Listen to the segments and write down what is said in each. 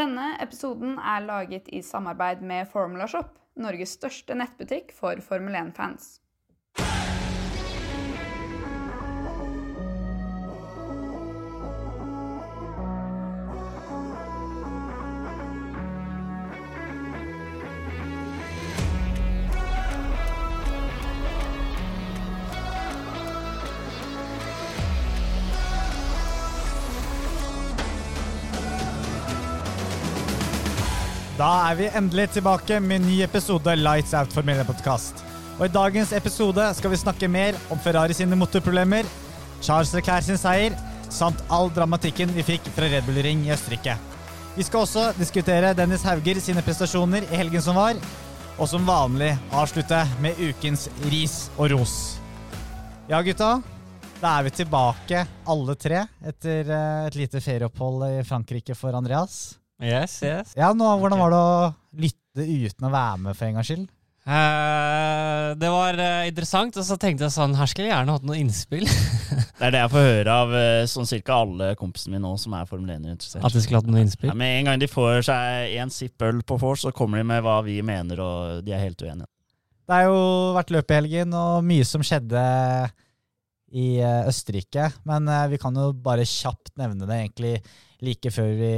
Denne episoden er laget i samarbeid med Formula Shop, Norges største nettbutikk for Formel 1-fans. Da er vi endelig tilbake med en ny episode Lights Out for Medie-podkast. Og I dagens episode skal vi snakke mer om Ferrari sine motorproblemer, Charles Leclerc sin seier, samt all dramatikken vi fikk fra Red Bull Ring i Østerrike. Vi skal også diskutere Dennis Hauger sine prestasjoner i helgen som var, og som vanlig avslutte med ukens ris og ros. Ja, gutta. Da er vi tilbake, alle tre, etter eh, et lite ferieopphold i Frankrike for Andreas. Yes, yes. Ja, nå, Hvordan var det å lytte uten å være med for en gangs skyld? Eh, det var eh, interessant, og så tenkte jeg sånn Her skulle jeg gjerne hatt noen innspill. Det er det jeg får høre av eh, sånn cirka alle kompisene mine nå som er Formel 1-interessert. At jeg skulle hatt noen innspill. Ja, med en gang de får seg en sipp øl på vors, så kommer de med hva vi mener, og de er helt uenige. Det har jo vært løp i helgen, og mye som skjedde i eh, Østerrike. Men eh, vi kan jo bare kjapt nevne det egentlig like før vi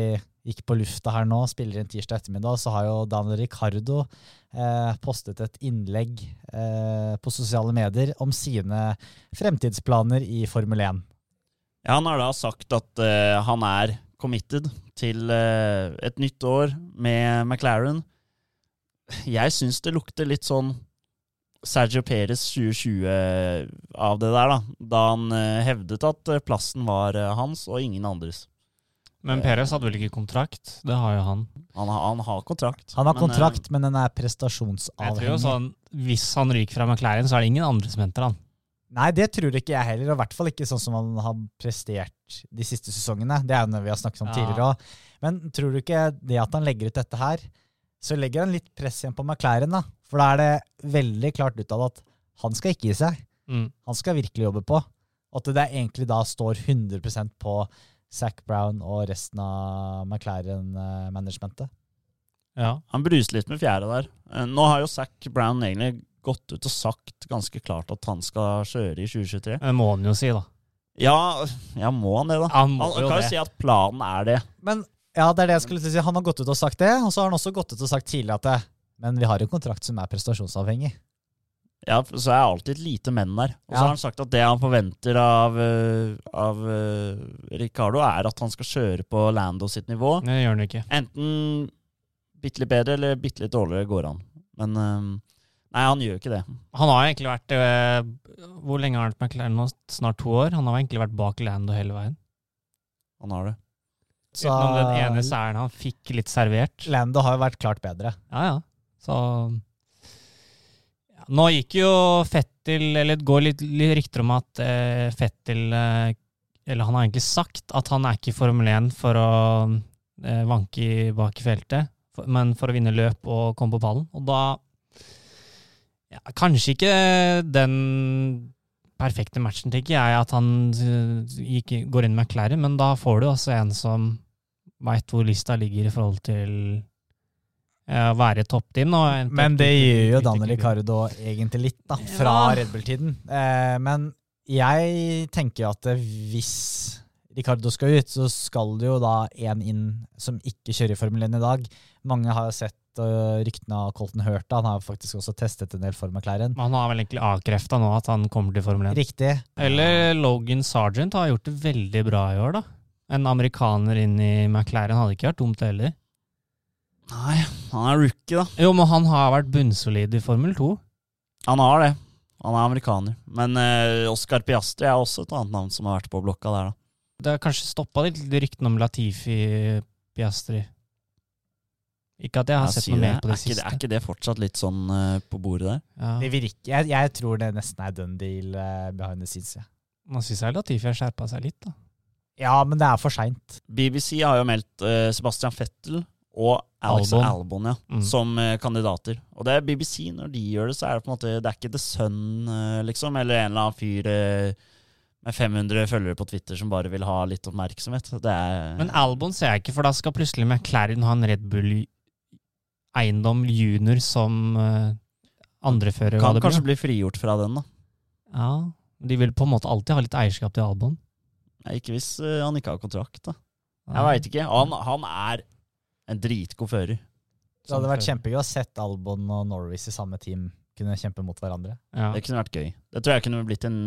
gikk på lufta her nå, spiller inn tirsdag ettermiddag, så har jo Daniel Ricardo eh, postet et innlegg eh, på sosiale medier om sine fremtidsplaner i Formel 1. Ja, han har da sagt at eh, han er committed til eh, et nytt år med McLaren. Jeg syns det lukter litt sånn Sergio Perez 2020 av det der, da. Da han eh, hevdet at eh, plassen var eh, hans og ingen andres. Men Perez hadde vel ikke kontrakt? Det har jo han. Han, har- han har kontrakt. Han har men, eh, kontrakt, men den er prestasjonsavhengig. Jeg tror jo sånn Hvis han ryker fra McLaren, så er det ingen andre som henter han. Nei, det tror ikke jeg heller, og i hvert fall ikke sånn som han har prestert de siste sesongene. Det er jo noe vi har snakket om Ja. tidligere òg. Men tror du ikke det at han legger ut dette her, så legger han litt press igjen på McLaren, da? For da er det veldig klart utad at han skal ikke gi seg. Mm. Han skal virkelig jobbe på. Og at det egentlig da står 100% på Zac Brown og resten av McLaren-managementet. Ja. Han bruser litt med fjæra der. Eh, Nå har jo Zac Brown egentlig gått ut og sagt ganske klart at han skal kjøre i 2023. Det må han jo si, da. Ja, ja må han det, da? Han må Han jo kan jo si at planen er det. Men ja, det er det jeg skulle si. Han har gått ut og sagt det, og så har han også gått ut og sagt tidligere at det, men vi har en kontrakt som er prestasjonsavhengig. Ja, Så er det alltid et lite men der. Og så Ja. har han sagt at det han forventer av, eh, av uh, Ricardo, er at han skal kjøre på Lando sitt nivå. Det gjør han ikke. Enten bitte litt bedre eller bitte litt dårligere går han. Men eh, nei, han gjør ikke det. Han har egentlig vært uh, Hvor lenge har han vært med McLaren nå? Snart to år? Han har egentlig vært bak Lando hele veien. Han har det. Så Utenom den ene seieren han fikk litt servert. Lando har jo vært klart bedre. Ja, ja. Så Nå gikk jo Fettel Eller det går litt, litt rykter om at eh, Fettel eh, Eller han har egentlig sagt at han er ikke i Formel 1 for å eh, vanke bak i feltet, for, men for å vinne løp og komme på pallen. Og da ja, Kanskje ikke den perfekte matchen, tenker jeg, at han eh, gikk, går inn med McLaren, men da får du altså en som veit hvor lista ligger i forhold til være i toppteam. Men det gir jo Daniel. Ricardo egentlig litt, da, fra Ja. Red Bull-tiden. Eh, men jeg tenker jo at eh, hvis Ricardo skal ut, så skal det jo da en inn som ikke kjører i Formel 1 i dag. Mange har jo sett og ryktene av Colton Hurta. Han har faktisk også testet en del for McLaren. Han har vel egentlig avkrefta nå at han kommer til Formel 1. Riktig. Eller Logan Sargent har gjort det veldig bra i år, da. En amerikaner inn i McLaren hadde ikke vært dumt det heller. Nei, han er rookie, da. Jo, men han har vært bunnsolid i Formel 2. Han har det. Han er amerikaner. Men eh, Oscar Piastri er også et annet navn som har vært på blokka der, da. Det har kanskje stoppa litt ryktene om Latifi Piastri. Ikke at jeg har jeg sett noe det. mer på det er, siste. det- er ikke det fortsatt litt sånn uh, på bordet der? Ja. Det virker, jeg, jeg tror det nesten er done deal uh, behind the scenes. Ja. Nå syns jeg Latifi har skjerpa seg litt, da. ja, men det er for seint. BBC har jo meldt uh, Sebastian Vettel og Alex Albon. Albon, ja, Mm. som eh, kandidater. Og det er BBC, når de gjør det, så er det på en måte Det er ikke The Sun, eh, liksom, eller en eller annen fyr eh, med 500 følgere på Twitter som bare vil ha litt oppmerksomhet. Det er Men Albon ser jeg ikke, for da skal plutselig McLaren ha en Red Bull-eiendom junior som andrefører. kan det kanskje bli frigjort fra den, da. Ja, De vil på en måte alltid ha litt eierskap til Albon. Nei, Ikke hvis han ikke har kontrakt, da. Jeg veit ikke. Han, han er en dritgod fører. Det hadde vært kjempegøy å sett Albon og Norris i samme team kunne kjempe mot hverandre. Ja. Det kunne vært gøy. Det tror jeg kunne blitt en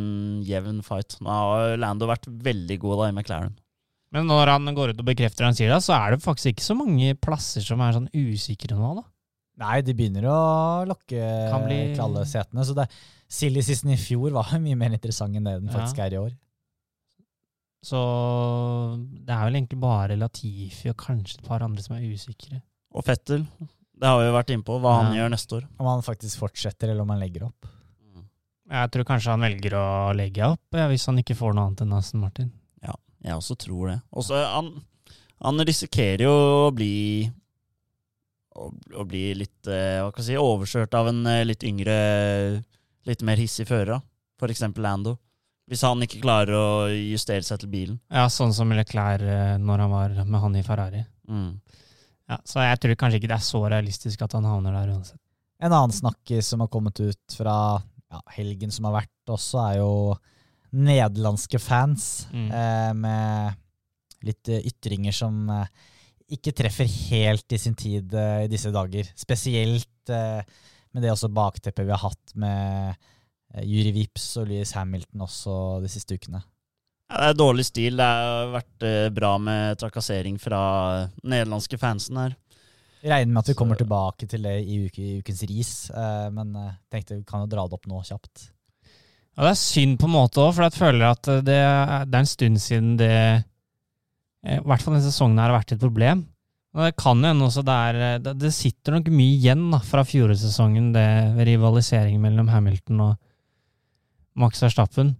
jevn fight. Nå har Lando vært veldig god da i McLaren. Men når han går ut og bekrefter det han sier, da, så er det faktisk ikke så mange plasser som er sånn usikre nå, da. Nei, de begynner å lokke bli- til setene. Så det, silly season i fjor var mye mer interessant enn det den faktisk er i år. Så det er vel egentlig bare Latifi og kanskje et par andre som er usikre. Og Fettel, det har vi jo vært innpå, hva han gjør neste år. Om han faktisk fortsetter, eller om han legger opp. Jeg tror kanskje han velger å legge opp, ja, hvis han ikke får noe annet enn Aston Martin. Ja, Jeg også tror det. Og så han, han risikerer jo å bli å, å bli litt eh, hva kan jeg si, overkjørt av en eh, litt yngre, litt mer hissig fører. f.eks. For eksempel Lando. Hvis han ikke klarer å justere seg til bilen. Ja, sånn som Leclerc eh, når han var med han i Ferrari. Mm. Ja, så jeg tror kanskje ikke det er så realistisk at han havner der uansett. En annen snakkis som har kommet ut fra ja, helgen som har vært også, er jo nederlandske fans Mm. eh, med litt eh, ytringer som eh, ikke treffer helt i sin tid eh, i disse dager. Spesielt eh, med det også bakteppet vi har hatt med eh, Yuri Vips og Louis Hamilton også de siste ukene. Ja, det er dårlig stil. Det har vært eh, bra med trakassering fra nederlandske fansen her. Jeg regner med at vi kommer tilbake til det i, uke, i ukens ris, eh, men jeg tenkte vi kan jo dra det opp nå kjapt. Ja, det er synd på en måte òg, for jeg føler at det, er- det er en stund siden det I hvert fall denne sesongen her har vært et problem. Og det kan jo hende også det er det, det sitter nok mye igjen da, fra fjorårssesongen, det rivaliseringen mellom Hamilton og Max Verstappen.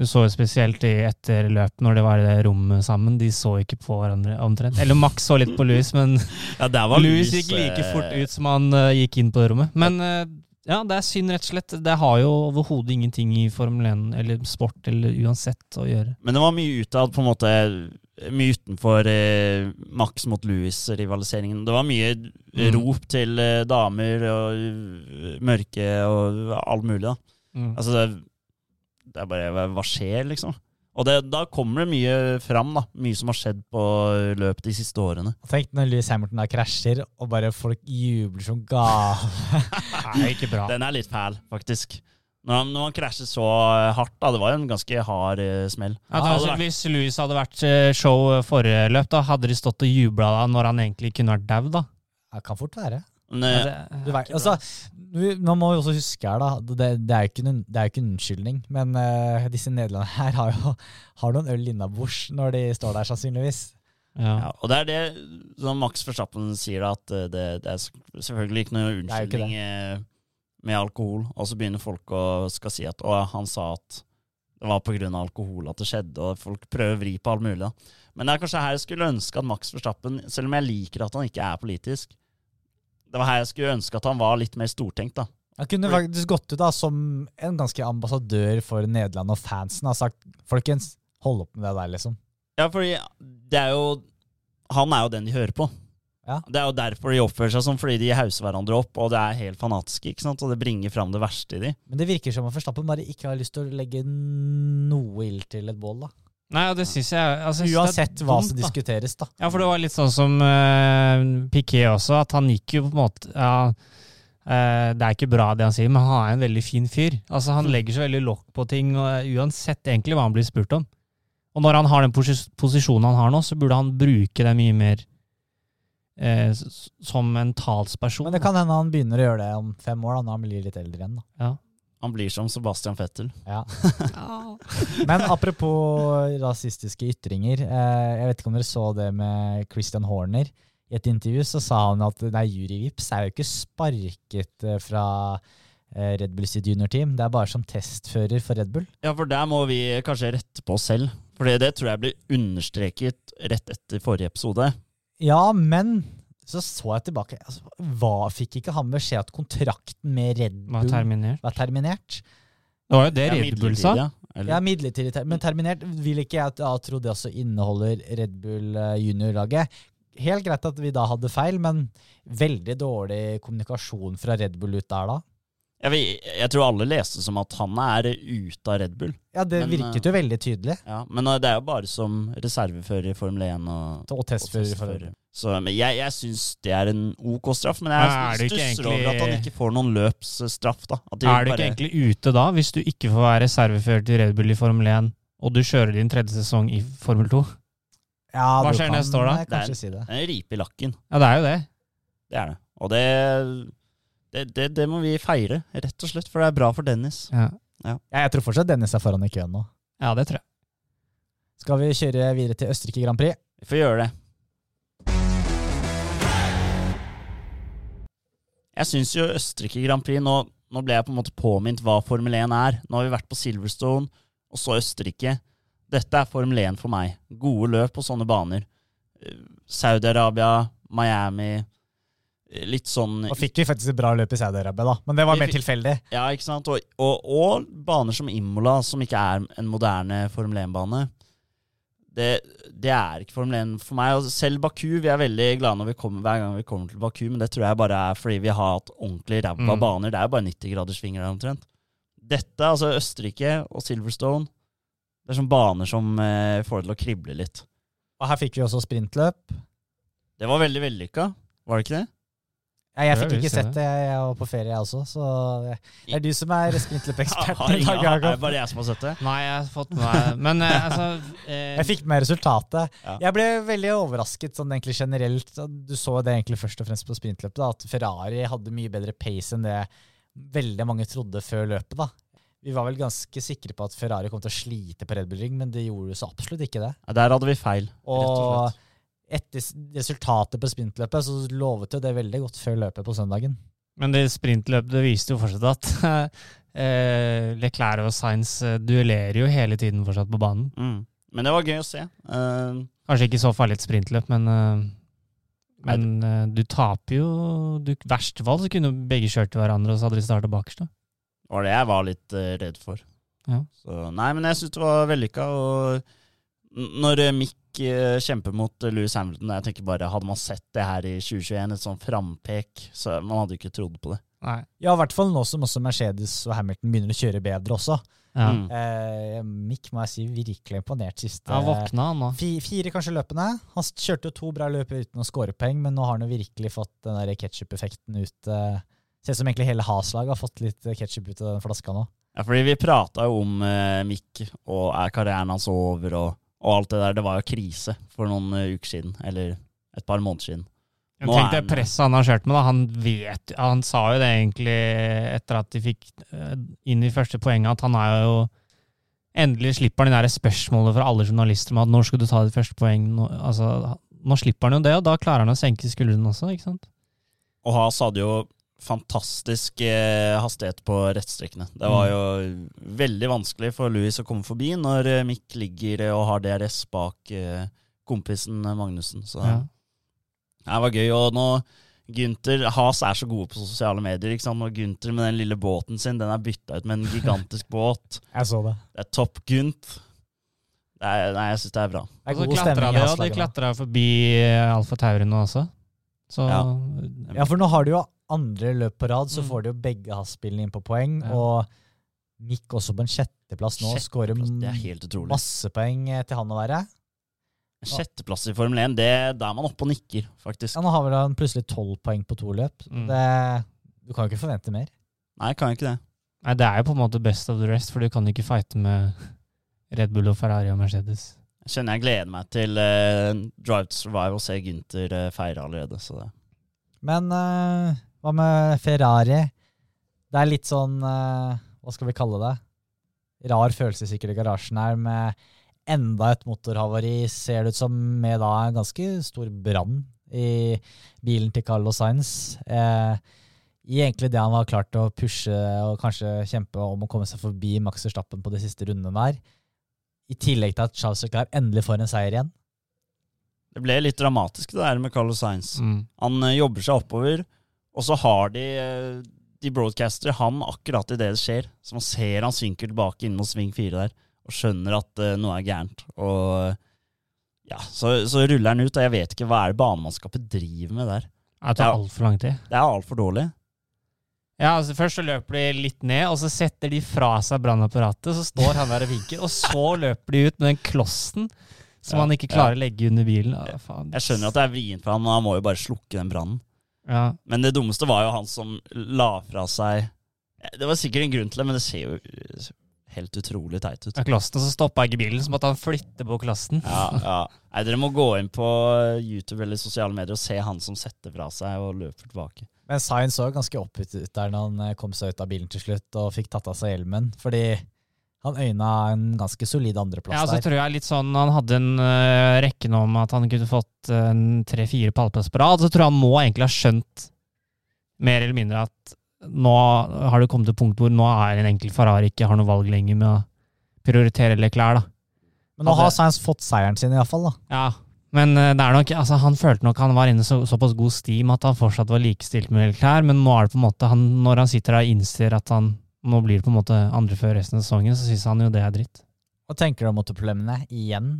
Du så jo spesielt i etter løpet, når det var i det rommet sammen. De så ikke på hverandre omtrent. Eller Max så litt på Louis, men Ja, Louis gikk like eh, fort ut som han uh, gikk inn på det rommet. Men uh, ja, det er synd, rett og slett. Det har jo overhodet ingenting i Formel 1 eller sport eller uansett å gjøre. Men det var mye utad, på en måte Mye utenfor eh, Max mot Louis-rivaliseringen. Det var mye Mm. rop til eh, damer og mørke og alt mulig. da. Altså, det, det er bare hva- skjer, liksom? Og det, da kommer det mye fram, da. Mye som har skjedd på løpet de siste årene. Tenk når Louis Hamilton da krasjer, og bare folk jubler som gale. er ikke bra. Den er litt fæl, faktisk. Når han, når han krasjer så hardt, da. Det var jo en ganske hard eh, smell. Ja, da, altså, hvis Louis hadde vært eh, show forrige løp, da hadde de stått og jubla da når han egentlig kunne vært daud, da. Det kan fort være. Men, Ja, eh, det, vet, altså, vi- nå må vi også huske her, da. Det, det er jo ikke det er ikke en unnskyldning, men uh, disse nederlenderne her har jo har noen øl innabords når de står der, sannsynligvis. ja. ja, og det er det som Max Verstappen sier, da, at eh, det, det er selvfølgelig ikke noe unnskyldning ikke med alkohol. Og så begynner folk å skal si at å, han sa at det var pga. alkohol at det skjedde, og folk prøver å vri på alt mulig. da. Men det er kanskje her jeg skulle ønske at Max Verstappen, selv om jeg liker at han ikke er politisk, det var her jeg skulle ønske at han var litt mer stortenkt. da. Han kunne faktisk gått ut da som en ganske ambassadør for Nederland og fansen og sagt folkens, hold opp med det der, liksom. Ja, fordi det er jo Han er jo den de hører på. Ja. Det er jo derfor de oppfører seg sånn, fordi de hauser hverandre opp, og det er helt fanatiske, ikke sant? og det bringer fram det verste i de. Men det virker som om Verstappen bare ikke har lyst til å legge noe ild til et bål, da. Nei, og det syns jeg altså, jeg synes Uansett hva som diskuteres, da. Ja, for det var litt sånn som uh, Piquet også, at han gikk jo på en måte ja, Uh, Det er ikke bra det han sier, men han er en veldig fin fyr. Altså Han legger så veldig lokk på ting, og, eh, uansett egentlig hva han blir spurt om. Og når han har den posis posisjonen han har nå, så burde han bruke det mye mer uh, som en talsperson. Men det kan hende han begynner å gjøre det om fem år, da, når han blir litt eldre igjen. da. Ja. Han blir som Sebastian Fettel. Ja. Men apropos rasistiske ytringer. Eh, jeg vet ikke om dere så det med Christian Horner. I et intervju så sa han at nei, Juri Vips er jo ikke sparket eh, fra eh, Red Bull sitt juniorteam. Det er bare som testfører for Red Bull. Ja, for der må vi kanskje rette på oss selv. For det tror jeg ble understreket rett etter forrige episode. Ja, men så så jeg tilbake. Altså, hva Fikk ikke han beskjed at kontrakten med Red Var Bull terminert. var terminert? Det var jo det Red Bull sa. Eller? Ja, midlertidig. ter- Men terminert vil ikke jeg da tro det også inneholder Red Bull eh, juniorlaget. Helt greit at vi da hadde feil, men veldig dårlig kommunikasjon fra Red Bull ut der da. Jeg, vet- jeg tror alle leste som at han er ute av Red Bull. Ja, det Men, virket jo veldig tydelig. Ja, men eh, det er jo bare som reservefører i Formel 1 og, Og testfører. og testfører. Så men jeg, jeg syns det er en ok straff, men jeg er stusser egentlig- over at han ikke får noen løpsstraff. da. At Er du ikke egentlig ute da, hvis du ikke får være reservefører til Red Bull i Formel 1, og du kjører din tredje sesong i Formel 2? Ja, Hva skjer kan, neste år da? eh, Det er- si det. Er en ripe i lakken. Ja, det er jo det. Det er det. Og det, det, det, det må vi feire, rett og slett, for det er bra for Dennis. Ja, Ja, jeg tror fortsatt Dennis er foran i køen nå. ja det tror jeg. Skal vi kjøre videre til Østerrike Grand Prix? Vi får gjøre det. Jeg syns jo Østerrike Grand Prix nå, nå ble jeg på en måte påminnet hva Formel 1 er. Nå har vi vært på Silverstone, og så Østerrike. Dette er Formel 1 for meg. Gode løp på sånne baner. Eh, Saudi-Arabia, Miami Litt sånn Og fikk vi faktisk et bra løp i Saudi-Arabia, da. Men det var mer tilfeldig. Ja, ikke sant? Og, og, og baner som Imola, som ikke er en moderne Formel 1-bane. Det, det er ikke Formel 1 for meg. Og selv Baku, vi er veldig glade når vi kommer, hver gang vi kommer til Baku, men det tror jeg bare er fordi vi har hatt ordentlig ræva Mm. baner. Det er jo bare 90 graders svinger der omtrent. Dette, altså Østerrike og Silverstone, det er sånne baner som eh, får det til å krible litt. Og her fikk vi også sprintløp. Det var veldig vellykka, var det ikke det? Ja, jeg fikk ikke sett det, jeg var på ferie jeg også, så det er du som er sprintløpeksperten i dag, er det bare jeg som har sett det? Nei, jeg har fått med meg Men eh, altså eh, Jeg fikk med resultatet. Ja. Jeg ble veldig overrasket sånn egentlig generelt. Du så det egentlig først og fremst på sprintløpet, da, at Ferrari hadde mye bedre pace enn det veldig mange trodde før løpet. da. Vi var vel ganske sikre på at Ferrari kom til å slite på Red Bull Ring, men det gjorde jo så absolutt ikke det. Ja, Der hadde vi feil, rett og Og slett. Etter resultatet på sprintløpet så lovet jo det veldig godt før løpet på søndagen. Men det sprintløpet det viste jo fortsatt at eh, Leclerc og Sainz eh, duellerer jo hele tiden fortsatt på banen. Mm. Men det var gøy å se. Uh, Kanskje ikke så farlig et sprintløp, men, uh, men uh, du taper jo du, verste fall så kunne begge kjørt til hverandre, og så hadde de starta bakerst. Det var det jeg var litt redd for. Ja. Så, nei, men jeg syns det var vellykka. Og når Mick eh, kjemper mot Louis Lewis Hamilton jeg tenker bare, Hadde man sett det her i 2021, et sånn frampek, så man hadde ikke trodd på det. Nei. Ja, i hvert fall nå som også Mercedes og Hamilton begynner å kjøre bedre også. Ja. Mm. Eh, Mick må jeg si virkelig imponert siste ja, våkna, han nå. fi, Fire kanskje løpene. Han kjørte jo to bra løp uten å score poeng, men nå har han jo virkelig fått den der ketsjup-effekten ut. Eh, ser ut som egentlig hele Has-laget har fått litt ketsjup ut av den flaska nå. Ja, fordi vi prata jo om eh, Mick, og er karrieren hans over, og, og alt det der. Det var jo krise for noen eh, uker siden, eller et par måneder siden. Nå tenk det presset han har kjørt med. da. Han vet, han sa jo det egentlig etter at de fikk eh, inn de første poengene, at han er jo Endelig slipper han de der spørsmålene fra alle journalister om at når skal du ta ditt første poeng? Nå, altså, nå slipper han jo det, og da klarer han å senke skuldrene også, ikke sant? Og Haas hadde jo fantastisk eh, hastighet på rettstrekkene. Det var jo veldig vanskelig for Louis å komme forbi når eh, Mick ligger eh, og har DRS bak eh, kompisen Magnussen. Så Ja. det var gøy. Og nå Gunther Has er så gode på sosiale medier. ikke sant? Og Gunther med den lille båten sin Den er bytta ut med en gigantisk båt. Jeg så det. Det er Topp Gunt. Nei, jeg syns det er bra. Det er god stemning i de, ja, de klatra forbi Alfa Tauri nå også. Så Ja. Ja, for nå har du jo andre løp på rad, så Mm. får de jo begge Has-bilene inn på poeng. Ja. Og Mick også på en sjetteplass nå. Skårer er masse poeng eh, til han å være. Sjetteplass i Formel 1, det, da er man oppe og nikker, faktisk. Ja, nå har vel han plutselig tolv poeng på to løp. Mm. Det, du kan jo ikke forvente mer. Nei, kan jo ikke det. Nei, det er jo på en måte best of the rest, for du kan ikke fighte med Red Bull og Ferrari og Mercedes. Jeg kjenner jeg gleder meg til uh, Drive to Survive og se Gunther uh, feire allerede. Så det. Men eh, hva med Ferrari? Det er litt sånn eh, Hva skal vi kalle det? Rar følelse sikkert i garasjen her med enda et motorhavari, ser det ut som, med da en ganske stor brann i bilen til Carlos Sainz. Eh, I egentlig det han har klart å pushe og kanskje kjempe om å komme seg forbi Max Verstappen på de siste rundene der. I tillegg til at Charles Leclerc endelig får en seier igjen. det ble litt dramatisk, det der med Carlos Sainz. Mm. Han eh, jobber seg oppover, og så har de eh, de broadcaster han akkurat idet det skjer. Så man ser han synker tilbake inn mot sving fire der, og skjønner at uh, noe er gærent. Og ja, så, så ruller han ut, og jeg vet ikke hva er det banemannskapet driver med der. Det tar Ja. altfor lang tid. Det er altfor dårlig. Ja, altså Først så løper de litt ned, og så setter de fra seg brannapparatet. Så står han der og vinker, og så løper de ut med den klossen som Ja, han ikke klarer å legge under bilen. Ja, faen. Jeg skjønner at det er vrient for han, men han må jo bare slukke den brannen. Ja. Men det dummeste var jo han som la fra seg Det var sikkert en grunn til det, men det ser jo helt utrolig teit ut. Ja, klassen så stoppa ikke bilen, så måtte han flytte på klassen. Ja, ja. Nei, dere må gå inn på YouTube eller sosiale medier og se han som setter fra seg og løper tilbake. Men Sainz så ganske oppgitt ut der når han eh, kom seg ut av bilen til slutt og fikk tatt av seg hjelmen, fordi han øyna en ganske solid andreplass Ja, så der. tror jeg litt sånn Han hadde en uh, rekke nå om at han kunne fått tre-fire pallplasser på rad. Så tror jeg han må egentlig ha skjønt mer eller mindre at nå har det kommet til punkt hvor nå er en enkel Ferrari ikke har noe valg lenger med å prioritere Leclerc, da. Men nå har Sainz fått seieren sin, iallfall. Ja, men uh, det er nok, altså, han følte nok han var inne så, såpass god steam at han fortsatt var likestilt med klær, men nå er det på en måte han, når han sitter der og innser at han nå blir det på en måte andre før resten av sesongen, så syns han jo det er dritt. Hva tenker du om motorproblemene igjen?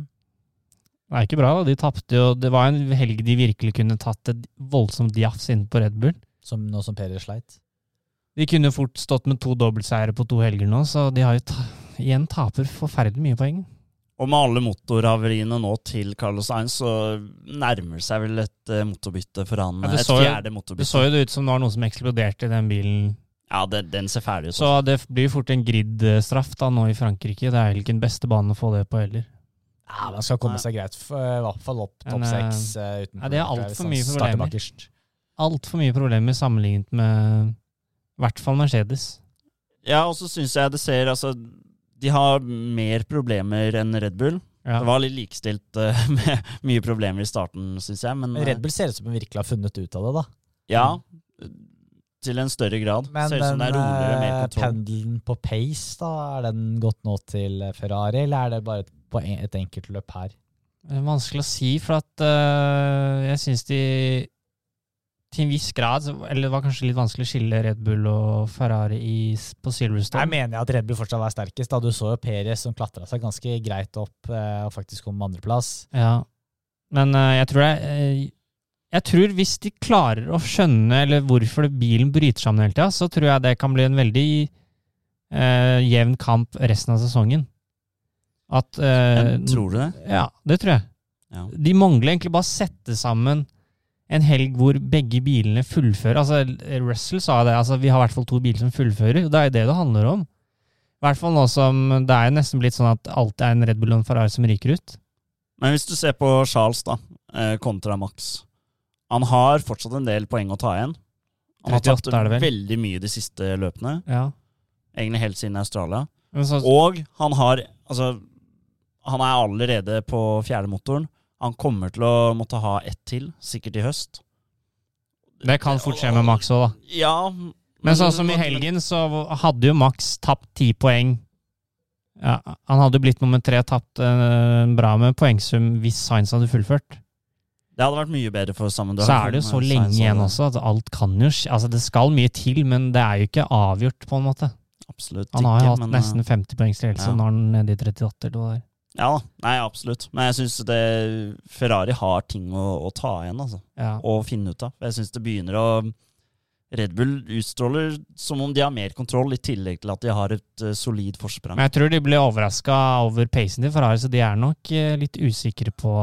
Det er ikke bra, da. De tapte jo Det var en helg de virkelig kunne tatt et voldsomt jafs inne på Red Bull. Som nå som Peder sleit? De kunne jo fort stått med to dobbeltseiere på to helger nå, så de har jo ta igjen taper forferdelig mye poeng. Og med alle motorhaveriene nå til Carlos Sainz, så nærmer det seg vel et eh, motorbytte for han. Ja, et fjerde motorbytte. Det så jo det ut som det var noe som eksploderte i den bilen. Ja, den, den ser ferdig ut. Så det blir fort en grid-straff da nå i Frankrike. Det er vel ikke den beste banen å få det på heller. Ja, Man skal komme seg greit, for, i hvert fall opp topp eh, seks. Uh, ja, det er altfor alt for mye problemer. Altfor mye problemer sammenlignet med i hvert fall Mercedes. Ja, og så syns jeg det ser Altså, de har mer problemer enn Red Bull. Ja. Det var litt likestilt uh, med mye problemer i starten, syns jeg. Men, eh, Red Bull ser ut som de virkelig har funnet ut av det, da. ja, til en større grad. Men ser ut som den det er roligere, mer eh, kontroll. pendelen på pace, da, er den gått nå til eh, Ferrari, eller er det bare på et enkelt løp her? Det er vanskelig å si, for at uh, jeg syns de til en viss grad Eller det var kanskje litt vanskelig å skille Red Bull og Ferrari i, på Silverstone. Jeg mener at Red Bull fortsatt var sterkest. da Du så jo Perez som klatra seg ganske greit opp uh, og faktisk kom på andreplass. Ja. Men uh, jeg tror det Jeg tror hvis de klarer å skjønne eller hvorfor bilen bryter sammen hele tida, så tror jeg det kan bli en veldig eh, jevn kamp resten av sesongen. At eh, tror du det? Ja, det tror jeg. Ja. De mangler egentlig bare å sette sammen en helg hvor begge bilene fullfører. Altså, Russell sa det, altså, vi har i hvert fall to biler som fullfører. og Det er jo det det handler om. I hvert fall nå som det er jo nesten blitt sånn at alt er en Red Bull og en Ferrari som ryker ut. Men hvis du ser på Charles, da, eh, kontra Max Han har fortsatt en del poeng å ta igjen. Han har tatt vel? veldig mye de siste løpene. Ja. Egentlig helt siden Australia. Så, Og han har Altså, han er allerede på fjerdemotoren. Han kommer til å måtte ha ett til, sikkert i høst. det kan fort skje med Max òg, da. Ja. Men sånn som i helgen, så hadde jo Max tapt ti poeng. Ja, han hadde blitt nummer tre, tapt eh, bra med poengsum hvis Sainz hadde fullført. Det hadde vært mye bedre for Samuel Så er det jo så lenge igjen også, at alt kan jo skje. Altså, det skal mye til, men det er jo ikke avgjort, på en måte. Absolutt Han har jo hatt men, eh, nesten 50 poengs ledelse, ja. når nå er han nede i 38 eller er. Ja nei, absolutt. Men jeg syns Ferrari har ting å, å ta igjen, altså. Ja. Og finne ut av. Jeg syns det begynner å Red Bull utstråler som om de har mer kontroll, i tillegg til at de har et uh, solid forsprang. Men jeg tror de ble overraska over pacen til Ferrari, så de er nok uh, litt usikre på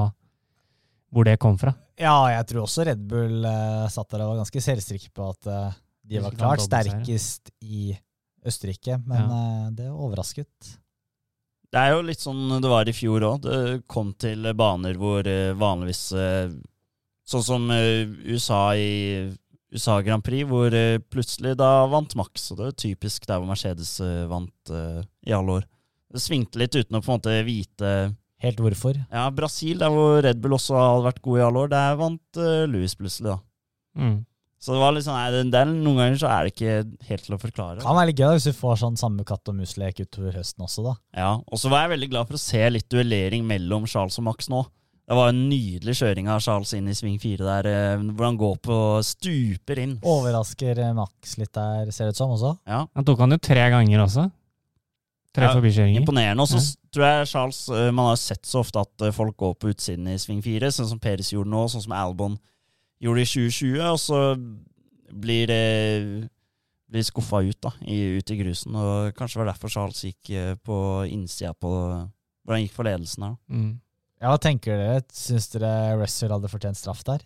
hvor det kom fra. Ja, jeg tror også Red Bull uh, satt der og var ganske selvsikre på at uh, de var klart sterkest i Østerrike, men eh, det overrasket. Det er jo litt sånn det var i fjor òg. Det kom til baner hvor vanligvis Sånn som USA i USA Grand Prix, hvor plutselig da vant Max. Og det er typisk der hvor Mercedes vant i alle år. Det svingte litt uten å på en måte vite Helt hvorfor. Ja, Brasil, der hvor Red Bull også hadde vært god i alle år, der vant uh, Louis plutselig, da. Mm. Så det var litt sånn, nei, er, noen ganger så er det ikke helt til å forklare. Kan være litt gøy hvis du får sånn samme katt og mus-lek utover høsten også, da. Ja, Og så var jeg veldig glad for å se litt duellering mellom Charles og Max nå. Det var en nydelig kjøring av Charles inn i sving fire der, eh, hvor han går på stuper inn. Overrasker eh, Max litt der, ser det ut som også. Ja, Han tok han jo tre ganger også. Tre Ja, forbikjøringer. Imponerende. Og så Ja. tror jeg Charles eh, Man har sett så ofte at eh, folk går på utsiden i sving fire, sånn som Peres gjorde nå, sånn som Albon gjorde i 2020, og så blir det blir skuffa ut da, i, ut i grusen. Og kanskje var derfor Charles gikk eh, på innsida på hvor han gikk for ledelsen her. Mm. Ja, Hva tenker dere? Syns dere Russell hadde fortjent straff der?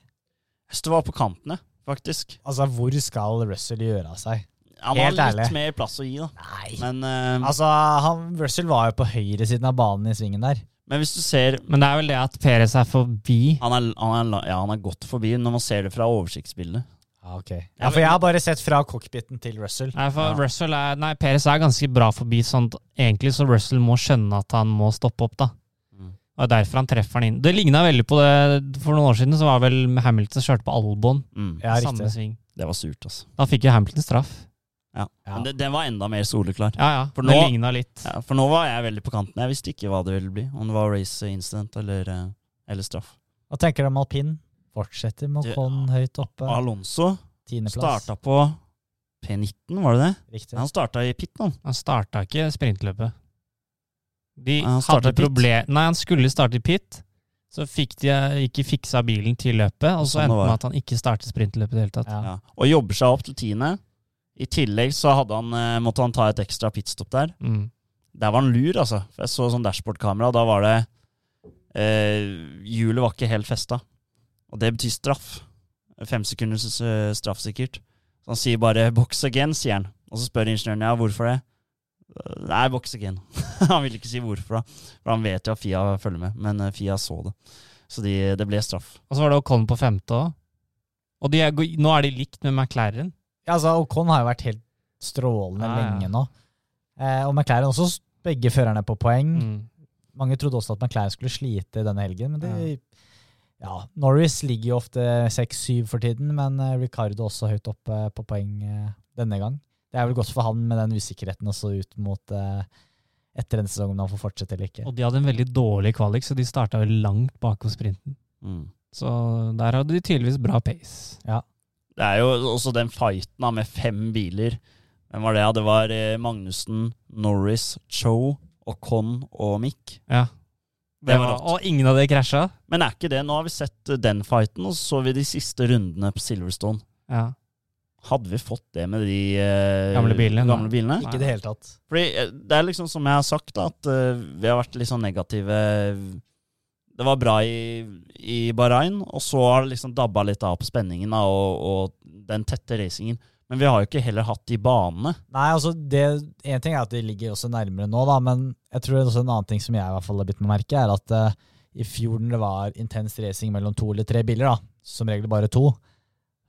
Jeg synes det var på kantene, faktisk. Altså, hvor skal Russell gjøre av seg? Han Helt har litt ærlig. mer plass å gi, da. Nei. Men, eh, Altså, han, Russell var jo på høyresiden av banen i svingen der. men hvis du ser Men det er vel det at Perez er forbi. han er, han, er, la- ja, han er godt forbi når man ser det fra oversiktsbildet. Ja, ok. Ja, For jeg har bare sett fra cockpiten til Russell. Nei, for Ja. Russell er, nei, Perez er ganske bra forbi, sånn at egentlig så Russell må skjønne at han må stoppe opp, da. Mm. Og det er derfor han treffer han inn. Det ligna veldig på det For noen år siden så var vel Hamilton kjørte på Albon. Mm. Ja, samme riktig. sving. Det var surt, altså. Da fikk jo Hamilton straff. Ja. Ja. Men det, den var enda mer soleklar. Ja, ja. For nå- ligna litt. Ja, for nå var jeg veldig på kanten. Jeg visste ikke hva det ville bli. Om det var race incident eller, eh, eller straff. Hva tenker du om alpin? Fortsetter med Ocon høyt oppe. Alonso Tiendeplass. starta på P19, var det det? Riktig. Han starta i pit nå. Han starta ikke sprintløpet. De Han hadde problem Nei, han skulle starte i pit. Så fikk de ikke fiksa bilen til løpet, og så Sånn endte det med at han ikke startet sprintløpet i det hele tatt. Ja. Ja. Og jobber seg opp til tiende. I tillegg så hadde han, eh, måtte han ta et ekstra pitstop der. Mm. Der var han lur, altså. For jeg så sånn dashbordkamera, da var det eh, Hjulet var ikke helt festa. Og det betyr straff. Fem sekunders eh, straff, sikkert. Så han sier bare 'box again', sier han. Og så spør ingeniøren ja, hvorfor det. «Øh, Nei, box again. han vil ikke si hvorfor, da. For han vet jo at Fia følger med. Men eh, Fia så det. Så de, det ble straff. Og så var det Ocon på femte òg. Og de er, nå er de likt med McLaren. Ja, altså, Ocon har jo vært helt strålende Ja, ja. lenge nå. Eh, og McLaren også, begge førerne på poeng. Mm. Mange trodde også at McLaren skulle slite denne helgen, men det ja. Norris ligger jo ofte 6-7 for tiden, men eh, Ricardo også høyt oppe på poeng eh, denne gang. Det er vel godt for han med den usikkerheten også ut mot eh, etter denne sesongen, om han får fortsette eller ikke. Og de hadde en veldig dårlig kvalik, så de starta langt bak på sprinten. Mm. Så der hadde de tydeligvis bra pace. Det er jo også den fighten da, med fem biler. Hvem var det? Ja, Det var eh, Magnussen, Norris, Cho, Ocon og Mick. Ja. Det var var, rått. og ingen av de krasja. Men er ikke det Nå har vi sett eh, den fighten, og så så vi de siste rundene på Silverstone. Ja. Hadde vi fått det med de eh, Gamle bilene? Gamle bilene? Ikke i det hele tatt. Fordi eh, det er liksom som jeg har sagt, da, at eh, vi har vært litt sånn negative. Det var bra i, i Bahrain, og så har det liksom dabba litt av på spenningen da, og, og den tette racingen. Men vi har jo ikke heller hatt de banene. Nei, altså det, En ting er at de ligger også nærmere nå, da, men jeg tror også en annen ting som jeg i hvert fall har bitt meg merke, er at uh, i fjor når det var intens racing mellom to eller tre biler, da, som regel bare to,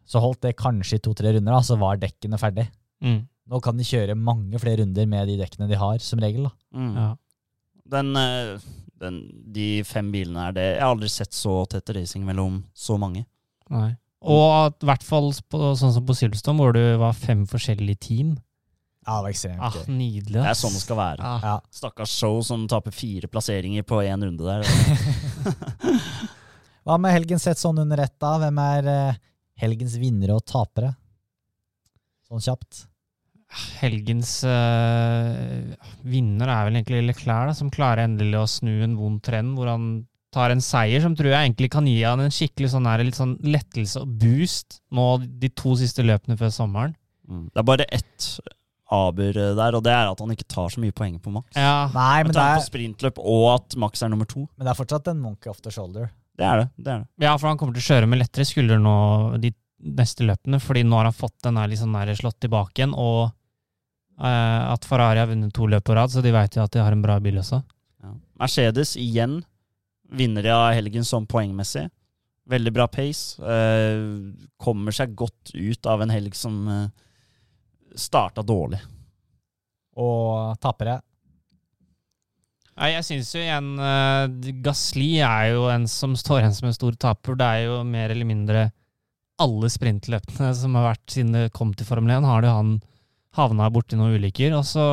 så holdt det kanskje i to-tre runder, da, så var dekkene ferdig. Mm. Nå kan de kjøre mange flere runder med de dekkene de har, som regel. da. Mm. ja. Den, eh, den, de fem bilene her, det, jeg har aldri sett så tett racing mellom så mange. Nei. Og i hvert fall sånn som på Silverstone, hvor du var fem forskjellige team. Ja, det var ekstremt Ah, nydelig. Det er sånn det skal være. Ah. Ja. Stakkars show som taper fire plasseringer på én runde der. Hva med helgen sett sånn under ett, da? Hvem er eh, helgens vinnere og tapere? Sånn kjapt. Helgens uh, vinner er vel egentlig Leclerc, da, som klarer endelig å snu en vond trend, hvor han tar en seier som tror jeg egentlig kan gi han en skikkelig sånn her, litt sånn lettelse og boost nå de to siste løpene før sommeren. Mm. Det er bare ett aber der, og det er at han ikke tar så mye poeng på Max. Ja, Nei, men det, er... på sprintløp og at Max er nummer to. men det er fortsatt en monkey off the shoulder. Det er det. det, er det. ja, for han kommer til å kjøre med lettere skulder nå de neste løpene, fordi nå har han fått den her der slått tilbake igjen, og at Ferrari har vunnet to løp på rad, så de vet jo at de har en bra bil også. Ja. Mercedes igjen vinner av helgen som poengmessig. Veldig bra pace. Eh, kommer seg godt ut av en helg som eh, starta dårlig. Og tapere Nei, jeg syns jo igjen uh, Gasli er jo en som står igjen som en stor taper. Det er jo mer eller mindre alle sprintløpene som har vært siden det kom til Formel 1, har det jo han havna borti noen ulykker. Og så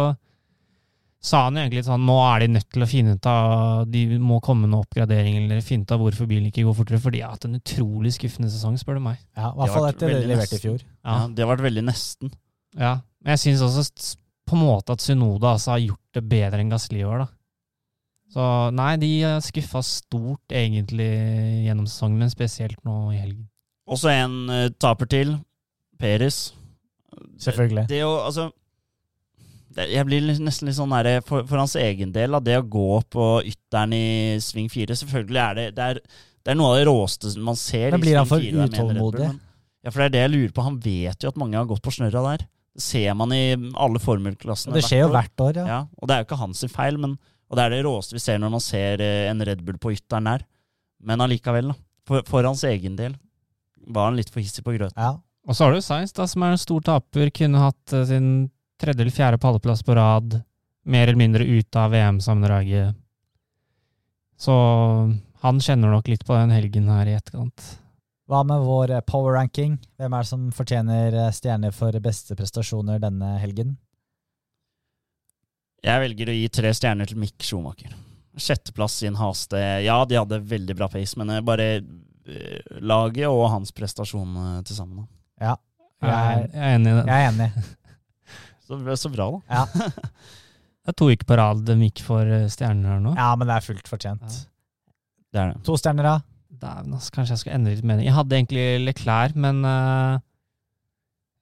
sa han jo egentlig sånn nå er de nødt til å finne ut av De må komme med noe oppgradering eller finne ut av hvorfor bilen ikke går fortere. For de har hatt en utrolig skuffende sesong, spør du meg. Ja, I hvert fall etter det de veldig leverte i fjor. Ja, det har vært veldig nesten. Ja, Men jeg syns også på en måte at Sunoda altså har gjort det bedre enn Gasli i år, da. Så nei, de har skuffa stort egentlig gjennom sesongen, men spesielt nå i helgen. Også en uh, taper til. Peres. Selvfølgelig. Det å, altså det, Jeg blir nesten litt sånn nære for, for hans egen del, av det å gå på ytteren i sving fire Selvfølgelig er det det er, det er noe av det råeste man ser. Men blir han for utålmodig? Ja, for det er det jeg lurer på. Han vet jo at mange har gått på snørra der. Det ser man i alle formelklassene. Det skjer jo hvert år, ja. Ja, og det er jo ikke hans feil, men, og det er det råeste vi ser når man ser eh, en Red Bull på ytteren der. Men allikevel, da. For, for hans egen del var han litt for hissig på grøten. ja. Og så har du Sainz, da, som er en stor taper. Kunne hatt eh, sin tredje eller fjerde palleplass på rad. Mer eller mindre ute av VM-sammendraget. Så han kjenner nok litt på den helgen her i etterkant. Hva med vår eh, power ranking? Hvem er det som fortjener eh, stjerner for beste prestasjoner denne helgen? Jeg velger å gi tre stjerner til Mick Schumacher. Sjetteplass i en haste. Ja, de hadde veldig bra pace, men bare laget og hans prestasjon til sammen. Ja, Jeg er, jeg, jeg er enig i det. jeg er enig. Så, så bra, da. Ja. Det er to uker på rad de gikk for stjerner her nå. ja, men det er fullt fortjent. Ja. Det er det. To stjerner, da? Dæven, altså, kanskje jeg skal endre litt mening. Jeg hadde egentlig Leclerc, men uh,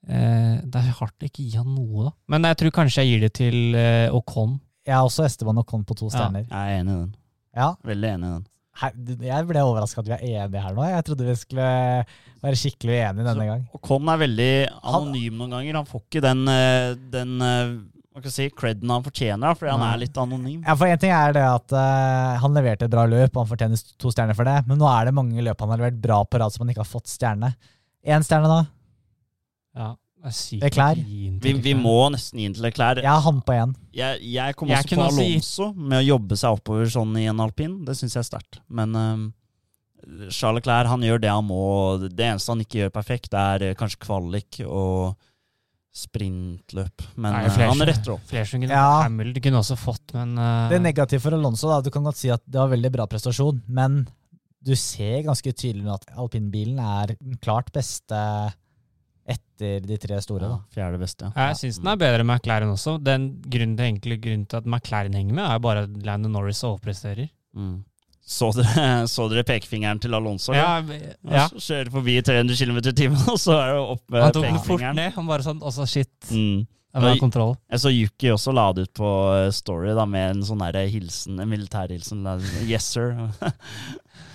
uh, Det er hardt å ikke gi han noe, da. Men jeg tror kanskje jeg gir det til uh, Ocon. Jeg er også Esteban Ocon på to Ja. stjerner. Jeg er enig i den. Ja. Veldig enig i den. Jeg ble overraska at vi er enige her nå. Jeg trodde vi skulle være skikkelig uenige denne gang. Og Con er veldig anonym noen ganger. Han får ikke den, eh, den eh, hva skal jeg si, creden han fortjener, fordi han er litt anonym. Ja, for En ting er det at uh, han leverte et bra løp, og han fortjener to stjerner for det. Men nå er det mange løp han har levert bra på rad som han ikke har fått stjerne. Én stjerne, da? Ja, det er den Vi, vi må nesten gi den til Leclerc. Jeg har han på én. Jeg, jeg kommer også jeg på Alonso med å jobbe seg oppover sånn i en alpin. Det syns jeg er sterkt. Men um, Charles Leclerc han gjør det han må. Det eneste han ikke gjør perfekt, det er eh, kanskje kvalik og sprintløp. Men Nei, eh, flere han retter opp. Flere kunne Ja. Hamilton kunne også fått, men uh... Det er negativt for Alonso. da. Du kan godt si at det var veldig bra prestasjon, men du ser ganske tydelig nå at alpinbilen er den klart beste etter de tre store. Ja, da. fjerde beste, ja. jeg syns den er bedre enn McLaren også. Den grunnen til, egentlig, grunnen til at McLaren henger med, er bare at Landon Norris overpresterer. Mm. Så, dere, så dere pekefingeren til Alonso? Ja, ja. Kjører forbi 300 km i timen, og så er det opp med Han tok den fort pekefingeren. ned. Han bare sånn Også shit. Mm. Jeg. Jeg så Yuki også la det ut på eh, Story da, med en sånn hilsen, en militærhilsen. Yes, sir.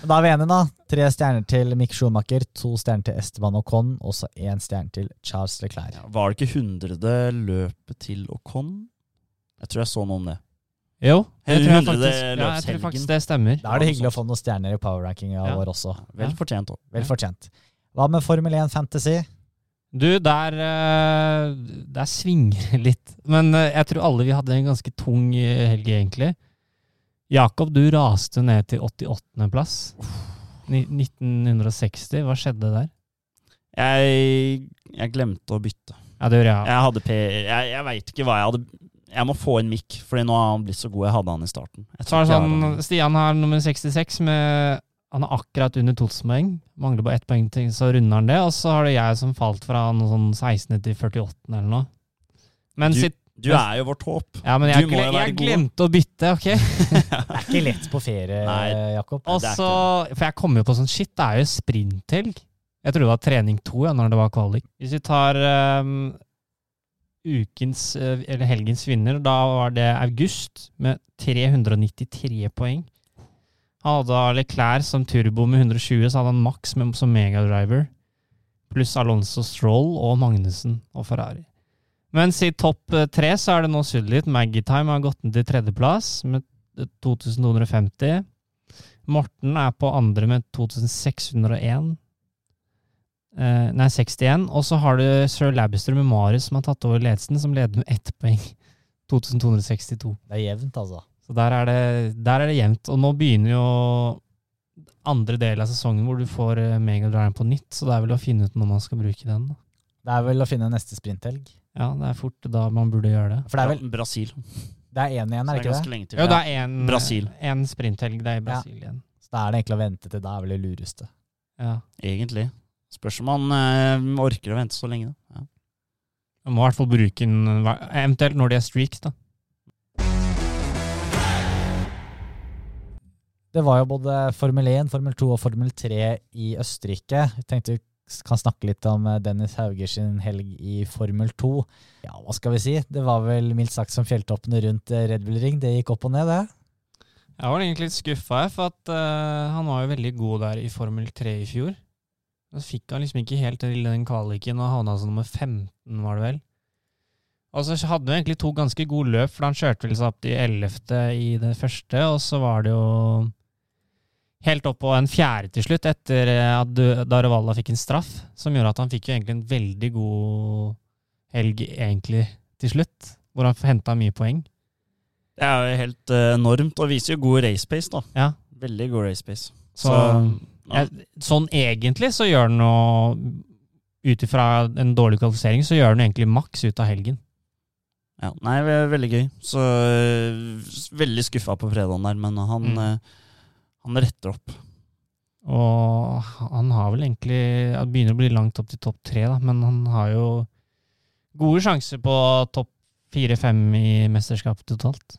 Da er vi enige, da. Tre stjerner til Mick Schumacher, to stjerner til Esteban Ocon, og så én stjerne til Charles Leclerc. Ja, var det ikke 100. løpet til Ocon? Jeg tror jeg så noe om det. Jo, det tror jeg faktisk, ja, jeg tror faktisk det stemmer. Da er det hyggelig å få noen stjerner i power-rankinga Ja. vår også. Vel fortjent. Vel fortjent. Hva med Formel 1 Fantasy? Du, der, eh, der svinger det litt. Men eh, jeg tror alle vi hadde en ganske tung eh, helg, egentlig. Jakob, du raste ned til 88.-plass. 1960. Hva skjedde der? Jeg, jeg glemte å bytte. Ja, det gjør jeg. Jeg hadde P... Jeg, jeg veit ikke hva jeg hadde Jeg må få en mic, Fordi nå har han blitt så god. Jeg hadde han i starten. Jeg Så er det sånn, han. Stian har nummer 66 med Han er akkurat under 1000 poeng. Mangler bare ett poeng til, så runder han det. Og så har det jeg som falt fra noe sånn 16. til 48. eller noe. Men, Du- sitt, Du er jo vårt håp. ja, men jeg, du må jo være jeg god. glemte å bytte, ok? Det er ikke lett på ferie, Nei. Jakob. Og det er så, For jeg kom jo på sånn Shit, det er jo sprinthelg. Jeg trodde det var trening to ja, når det var kvalik. Hvis vi tar um, ukens, eh, eller helgens vinner, da var det August med 393 poeng. Han hadde Leclerc som turbo med 120, så hadde han Max som megadriver. Pluss Alonso Stroll og Magnussen og Ferrari. Mens i topp eh, tre så er det nå sudd litt. Maggie har gått ned til tredjeplass med 2250. Morten er på andre med 2601. Eh, nei, 61. Og så har du sir Labster med Marius som har tatt over ledelsen, som leder med ett poeng. 2262. Det er jevnt, altså. Så der er det, der er det jevnt. Og nå begynner jo andre del av sesongen hvor du får eh, megadriven på nytt, så det er vel å finne ut når man skal bruke den. da. Det er vel å finne neste sprinthelg. Ja, det er fort da man burde gjøre det. For det er vel, Brasil. Det er én igjen, er det ikke det? til. Jo, det er en, Brasil. en sprinthelg. Det er i Brasil igjen. Så da er det egentlig å vente til da er vel det lureste. Ja. Egentlig. Spørs om man øh, orker å vente så lenge. Da. Ja. Man må i hvert fall bruke den, eventuelt når de er streaks, da. Det var jo både Formel 1, Formel 2 og Formel 3 i Østerrike. Jeg tenkte vi kan snakke litt om eh, Dennis Hauger sin helg i Formel 2. Ja, hva skal vi si? Det var vel mildt sagt som fjelltoppene rundt eh, Red Bull Ring. Det gikk opp og ned, det. Jeg var egentlig litt skuffa, for at uh, han var jo veldig god der i Formel 3 i fjor. Så fikk han liksom ikke helt til den kvaliken, og havna som nummer 15, var det vel. Og så hadde han egentlig to ganske gode løp, for han kjørte vel seg opp til 11. i det første, og så var det jo helt opp på en fjerde til slutt, etter eh, at Du- fikk en straff, som gjorde at han fikk jo egentlig en veldig god helg egentlig til slutt, hvor han henta mye poeng. Det er jo helt eh, enormt, og viser jo god race pace, da. Ja, Veldig god race pace. så... ja. Jeg, sånn egentlig så gjør den noe Ut ifra en dårlig kvalifisering, så gjør den egentlig maks ut av helgen. Ja, nei, ve- veldig gøy. Så øh, veldig skuffa på fredagen der, men han, Mm. Han retter opp. Og han har vel egentlig Han begynner å bli langt opp til topp tre, da, men han har jo gode sjanser på topp fire-fem i mesterskapet totalt.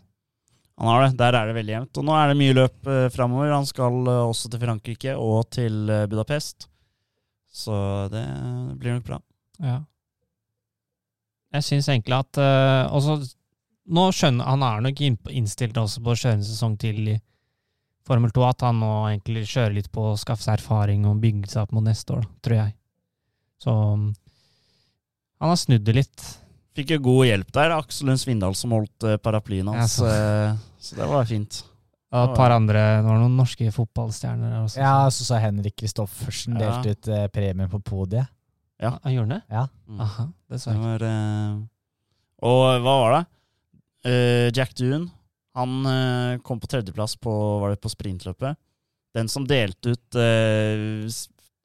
Han har det. Der er det veldig jevnt. Og nå er det mye løp uh, framover. Han skal øh, også til Frankrike og til øh, Budapest. Så det blir nok bra. Ja. Jeg syns egentlig at eh, også, Nå skjønner Han er nok inn- innstilt også på å kjøre en sesong til i Formel 2, at han nå egentlig kjører litt på å skaffe seg erfaring og bygge seg opp mot neste år, tror jeg. Så um, han har snudd det litt. Fikk jo god hjelp der. Aksel Lund Svindal som holdt uh, paraplyen hans. Ja, så. så det var fint. Og et par andre Det var noen norske fotballstjerner der også. Ja, så sa Henrik Kristoffersen Ja. delte ut eh, premien på podiet. ja. Han gjorde det? Ja. Mm. Aha, det så jeg ikke. var, eh, og hva var det? Uh, Jack Doon han eh, kom på tredjeplass på, var det på sprintløpet. Den som delte ut eh,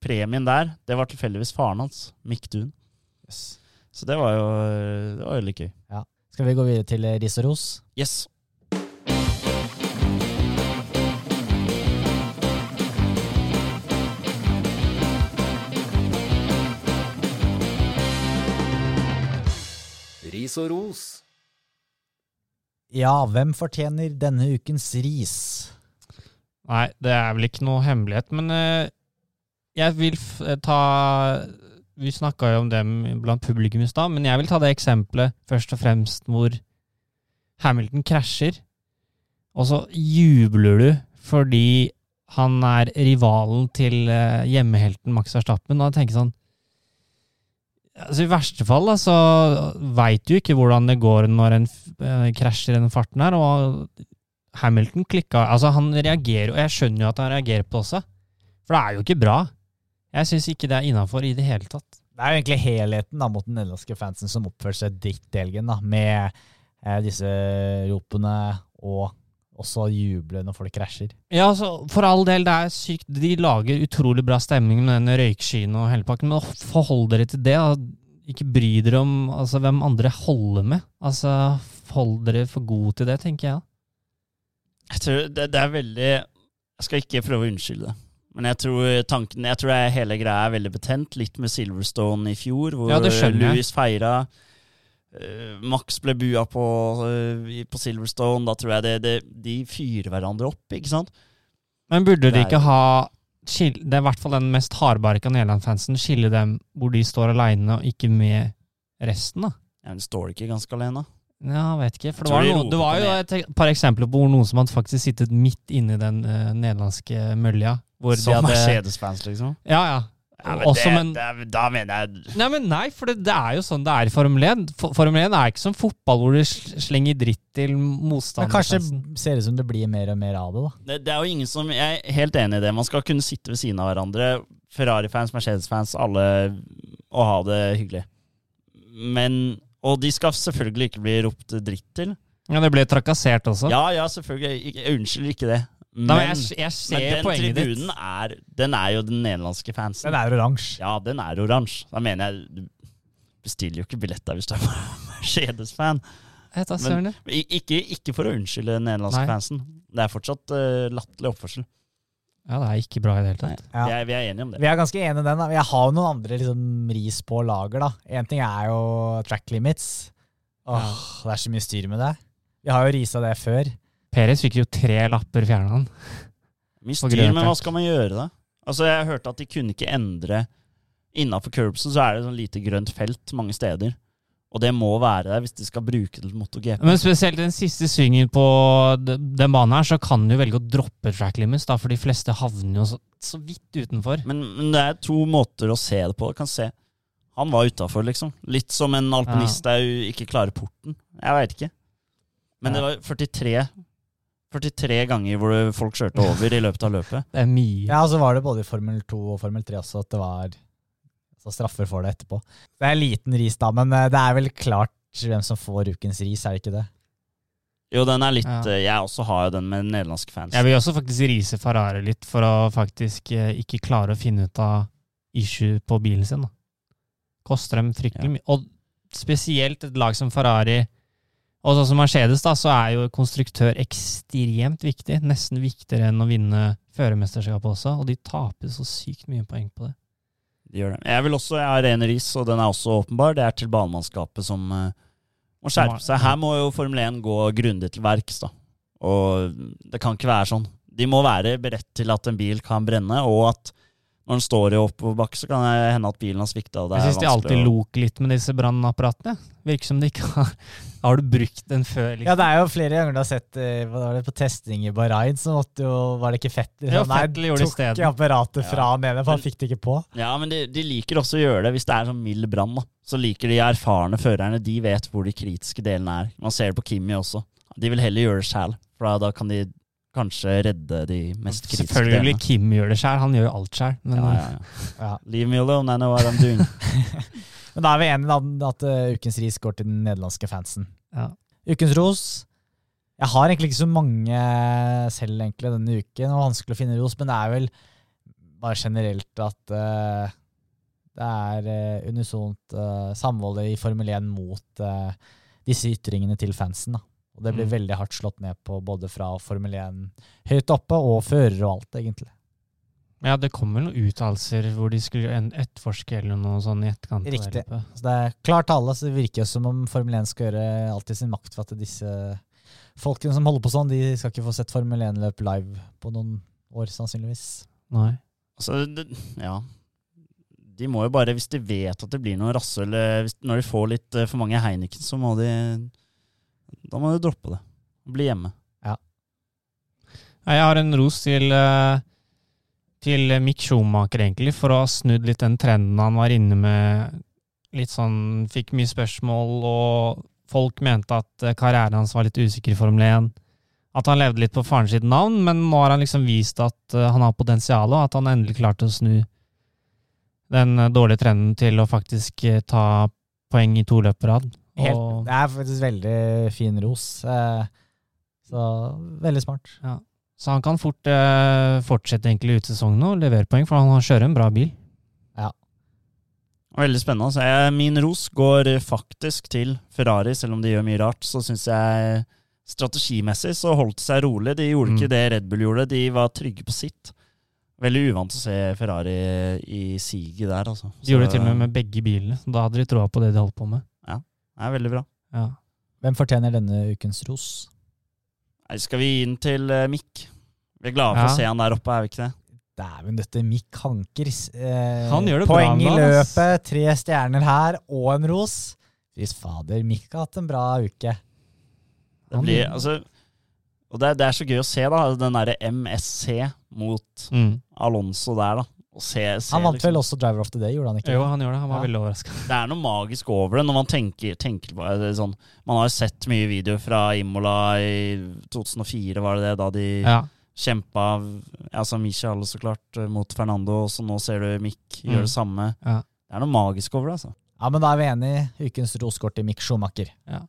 premien der, det var tilfeldigvis faren hans, Mick Yes. Så det var jo det var veldig gøy. Skal vi gå videre til eh, ris og ros? Yes. Ris og ros. Ja, hvem fortjener denne ukens ris? Nei, det er vel ikke noe hemmelighet, men eh, jeg vil eh, ta Vi snakka jo om dem blant publikum i stad, men jeg vil ta det eksempelet først og fremst hvor Hamilton krasjer, og så jubler du fordi han er rivalen til eh, hjemmehelten Max Verstappen, og jeg tenker sånn Altså I verste fall da, så veit du ikke hvordan det går når en eh, krasjer i den farten her, og Hamilton klikka Altså, han reagerer, og jeg skjønner jo at han reagerer på det også, for det er jo ikke bra. Jeg syns ikke det er innafor i det hele tatt. Det er jo egentlig helheten da, mot den nederlandske fansen som oppførte seg dritt i helgen, med eh, disse ropene og også juble når folk krasjer. Ja, altså, for all del, det er sykt. De lager utrolig bra stemning med den røykskyen og hele pakken, men forhold dere til det. Da. Ikke bry dere om altså, hvem andre holder med. Altså, hold dere for gode til det, tenker jeg. Jeg tror det, det er veldig Jeg skal ikke prøve å unnskylde det. Men jeg tror tanken Jeg tror hele greia er veldig betent. Litt med Silverstone i fjor, hvor Ja. Louis feira. Eh, Max ble bua på, eh, på Silverstone. Da tror jeg det, det, de fyrer hverandre opp, ikke sant? Men burde de ikke ha Det er i hvert fall den mest hardbarka Nederland-fansen. Skille dem hvor de står aleine, og ikke med resten, da. Ja, men Står de ikke ganske alene? Ja, vet ikke. For det var, de noe, det var jo et par eksempler på hvor noen som hadde faktisk sittet midt inni den uh, nederlandske mølja. Hvor Som Mercedes-fans, liksom? Ja, ja. Ja, men det, men det, da mener jeg Nei, men nei, for det, det er jo sånn det er i Formel 1. Formel 1 er ikke som fotball hvor du slenger dritt til Men kanskje motstanderfansen. ser det ut som det blir mer og mer av det, da. det, det er jo ingen som Jeg er helt enig i det. Man skal kunne sitte ved siden av hverandre. Ferrari-fans, Mercedes-fans, alle, og ha det hyggelig. Men Og de skal selvfølgelig ikke bli ropt dritt til. Ja, det ble trakassert også. Ja, ja, selvfølgelig. Jeg, jeg unnskylder ikke det. Men, jeg, jeg men den poenget ditt. tribunen er Den er jo den nederlandske fansen. Den er oransje. Ja, den er oransje. Da mener jeg Du bestiller jo ikke billett der hvis du er Mercedes-fan. Jeg tar Men- det. I- Ikke, ikke for å unnskylde den nederlandske Nei. fansen. Det er fortsatt uh, latterlig oppførsel. Ja, det er ikke bra i det hele tatt. Ja. Vi, er, vi er enige om det. Vi er ganske enige i den. da. Jeg har jo noen andre liksom, ris på lager. da. Én ting er jo track limits. Åh, Ja. Det er så mye styr med det. Vi har jo risa det før. Perez fikk jo tre lapper fjerna han. Mye styr, men hva skal man gjøre da? Altså, Jeg hørte at de kunne ikke endre Innafor curbsen så er det sånn lite grønt felt mange steder. Og det må være der hvis de skal bruke det til MotoGP. Men spesielt den siste svingen på den banen her, så kan du velge å droppe track limits, da, for de fleste havner jo så, så vidt utenfor. Men, men det er to måter å se det på. Du kan se Han var utafor, liksom. Litt som en alpinist der ikke klarer porten. Jeg veit ikke. Men det Ja. var 43 43 ganger hvor folk kjørte over i løpet av løpet. Det er mye. Ja, og så var det både i Formel 2 og Formel 3 også at det var altså, straffer for det etterpå. Det er liten ris, da, men eh, det er vel klart hvem som får ukens ris, er det ikke det? Jo, den er litt Ja. eh, Jeg også har jo den med nederlandske fans. Jeg vil også faktisk rise Ferrari litt for å faktisk eh, ikke klare å finne ut av issue på bilen sin. Da. Koster dem fryktelig Ja. mye. Og spesielt et lag som Ferrari, og sånn som Mercedes, da, så er jo konstruktør ekstremt viktig. Nesten viktigere enn å vinne førermesterskapet også, og de taper så sykt mye poeng på det. De gjør det. Jeg vil også, jeg har ren ris, og den er også åpenbar. Det er til banemannskapet som uh, må skjerpe seg. Her må jo Formel 1 gå grundig til verks, da. Og det kan ikke være sånn. De må være beredt til at en bil kan brenne, og at når den står i oppoverbakke, så kan det hende at bilen har svikta. Jeg syns de alltid loker litt med disse brannapparatene. Virker som de ikke har Har du brukt den før? Liksom? Ja, det er jo flere ganger du har sett eh, hva var det, på testing i Bahrain, så måtte jo Var det ikke Fettel? Ja, som, nei, Vettel gjorde det tok isteden. apparatet fra Ja. han ene, for han fikk det ikke på. Ja, men de, de liker også å gjøre det hvis det er sånn mild brann. Så liker de erfarne førerne. De vet hvor de kritiske delene er. Man ser det på Kimi også. De vil heller gjøre det sjæl, for da kan de kanskje redde de mest kritiske Selvfølgelig delene. Kim gjør det sjøl, han gjør jo alt sjøl. Ja, ja, ja. Leave me alone, I know what I'm doing. Men da er vi enige om at uh, ukens ris går til den nederlandske fansen. ja. Ukens ros. Jeg har egentlig ikke så mange selv egentlig denne uken. Det var vanskelig å finne ros, men det er vel bare generelt at uh, det er uh, unisont samholdet i Formel 1 mot disse ytringene til fansen. Da. Og det blir Mm. veldig hardt slått ned på både fra Formel 1 høyt oppe og førere og alt, egentlig. ja, det kom vel noen uttalelser hvor de skulle en- etterforske eller noe sånn i etterkant. Riktig. Så det er klart tale, så det virker som om Formel 1 skal gjøre alt i sin makt for at disse folkene som holder på sånn, de skal ikke få sett Formel 1-løp live på noen år, sannsynligvis. Nei. Altså, det, ja. De må jo bare, hvis de vet at det blir noe rasshøl eh, Når de får litt eh, for mange Heineken, så må de Da må du droppe det. Bli hjemme. Ja. Jeg har en ros til, eh, til Mick Schumacher, egentlig, for å ha snudd litt den trenden han var inne med. Litt sånn Fikk mye spørsmål, og folk mente at eh, karrieren hans var litt usikker i Formel 1. At han levde litt på faren sitt navn, men nå har han liksom vist at eh, han har potensial, og at han endelig klarte å snu den dårlige trenden til å faktisk ta poeng i to løp på rad. Helt, Og- det er faktisk veldig fin ros. eh, Så veldig smart. Så han kan fort eh, fortsette egentlig ut sesongen og levere poeng, for han kjører en bra bil. Veldig spennende. Så jeg, min ros går faktisk til Ferrari, selv om de gjør mye rart. Så syns jeg strategimessig så holdt de seg rolig. De gjorde Mm. ikke det Red Bull gjorde. De var trygge på sitt. Veldig uvant å se Ferrari i siget der, altså. De gjorde det til og med med begge bilene. Da hadde de troa på det de holdt på med. Er veldig bra. Ja. Hvem fortjener denne ukens ros? Nei, Skal vi gi den til eh, Mick? Vi er glade for Ja. å se han der oppe, er vi ikke det? Dæven døtte, Mick Hanker. Eh, Han gjør det bra poeng i ass. løpet, tre stjerner her og en ros. Fy fader, Mick har hatt en bra uke. Det Han- blir, altså, og det, er- det er så gøy å se, da. Den derre MSC mot Mm. Alonso der, da. Se, se, Han vant liksom. vel også Driver of the Day, gjorde han ikke? Jo, han gjør det. Han var Ja. veldig overraska. Det er noe magisk over det når man tenker, tenker på det. Sånn, man har jo sett mye videoer fra Imola i 2004, var det det? Da de Ja. kjempa Altså Michael, så klart, mot Fernando, og så nå ser du Mick Mm. gjør det samme. Ja. Det er noe magisk over det, altså. Ja, men da er vi enige. Ukens roskort til Mick Schumacher. Ja.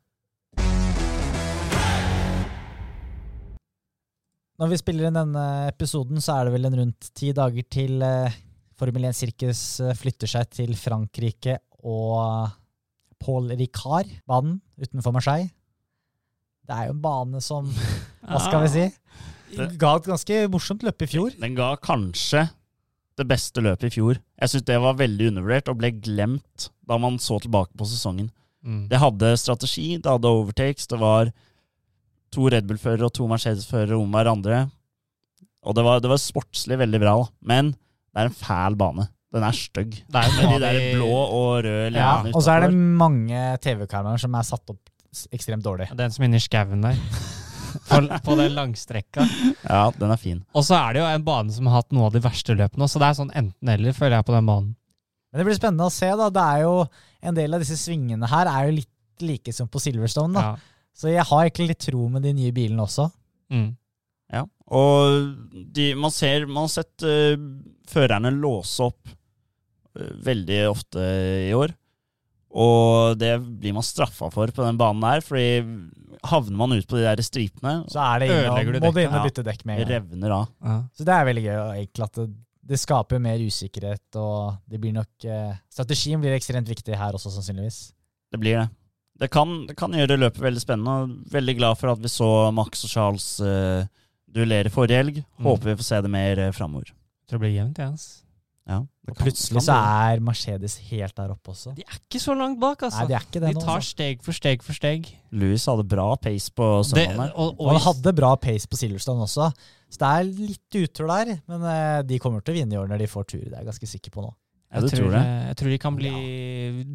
Når vi spiller inn denne episoden, så er det vel en rundt ti dager til eh, Formel 1-sirkus eh, flytter seg til Frankrike og Paul Ricard-banen utenfor Marseille. det er jo en bane som Hva skal vi si? Ga et ganske morsomt løp i fjor. Den ga kanskje det beste løpet i fjor. Jeg syns det var veldig undervurdert og ble glemt da man så tilbake på sesongen. Mm. Det hadde strategi, det hadde overtakes, det var to Red Bull-førere og to Mercedes-førere om hverandre. Og det var, det var sportslig veldig bra, da. men det er en fæl bane. Den er stygg. Det er Med de der blå og røde Ja, og så er det mange TV-kameraer som er satt opp ekstremt dårlig. Den som er inni skauen der. På, på den langstrekka. Ja, den er fin. Og så er det jo en bane som har hatt noe av de verste løpene. Så det er sånn enten-eller, føler jeg, på den banen. Men det blir spennende å se. da. Det er jo En del av disse svingene her er jo litt like som på Silverstone. da. Ja. Så jeg har egentlig litt tro med de nye bilene også. Mm. Ja. Og de, man, ser, man har sett uh, førerne låse opp uh, veldig ofte i år. Og det blir man straffa for på den banen her, fordi havner man ut på de der stripene, Så er det inn Ødelegger du må du inn og bytte dekk med en gang. revner av. Ja. Så det er veldig gøy. egentlig at det, det skaper mer usikkerhet, og det blir nok eh, Strategien blir ekstremt viktig her også, sannsynligvis. Det blir det. Det kan, det kan gjøre løpet veldig spennende. Veldig glad for at vi så Max og Charles uh, duellere forrige helg. Mm. Håper vi får se det mer uh, framover. Tror det blir jevnt, jeg. Altså. Ja, det Og kan- plutselig kan så er Mercedes helt der oppe også. De er ikke så langt bak, altså. Nei, de er ikke det de nå. tar altså. steg for steg for steg. Louis hadde bra pace på søndagen. og, Og og, han hadde bra pace på Silverstone også, så det er litt utur der. Men eh, de kommer til å vinne i år når de får tur, det er jeg ganske sikker på nå. Ja, jeg, tror, tror det? jeg tror de kan bli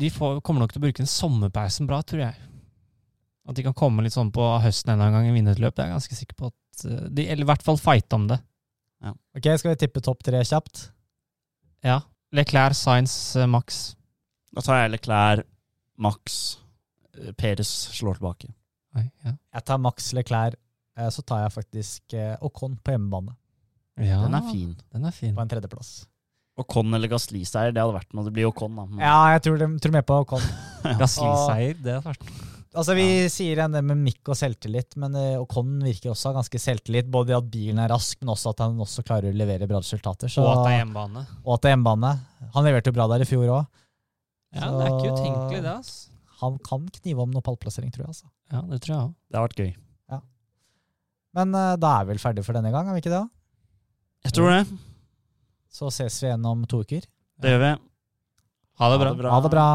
De får, kommer nok til å bruke den sommerpausen bra, tror jeg. At de kan komme litt sånn på høsten en gang i vinnerløp. Det er jeg ganske sikker på at eh, de, Eller i hvert fall fighte om det. Ok, Skal vi tippe topp tre kjapt? Ja. Leclerc, Science, Max. Da tar jeg Leclerc, Max, eh, Peres slår tilbake. Oi, ja. Jeg tar Max Leclerc, eh, så tar jeg faktisk eh, Ocon på hjemmebane ja. Den er fin. Den er fin. på en tredjeplass. Ocon eller Gasli-seier, det hadde vært noe. Det blir Ocon, da. Ja, jeg tror, de, tror mer på Ocon. Gasli-seier, det hadde vært Altså, Vi sier en det med mikk og selvtillit, men uh, Ocon virker også ha ganske selvtillit. Både i at bilen er rask, men også at han også klarer å levere bra resultater. Så, Og at det er hjemmebane. og at det er hjemmebane. Han leverte jo bra der i fjor òg. Ja, det er ikke utenkelig, det. ass. Han kan knive om noe pallplassering, tror jeg. altså. Ja, det tror jeg òg. Det har vært gøy. Men uh, da er vi vel ferdig for denne gang, er vi ikke det? Jeg tror det. Så ses vi igjen om to uker. Det gjør vi. Ha det bra. Ha det bra.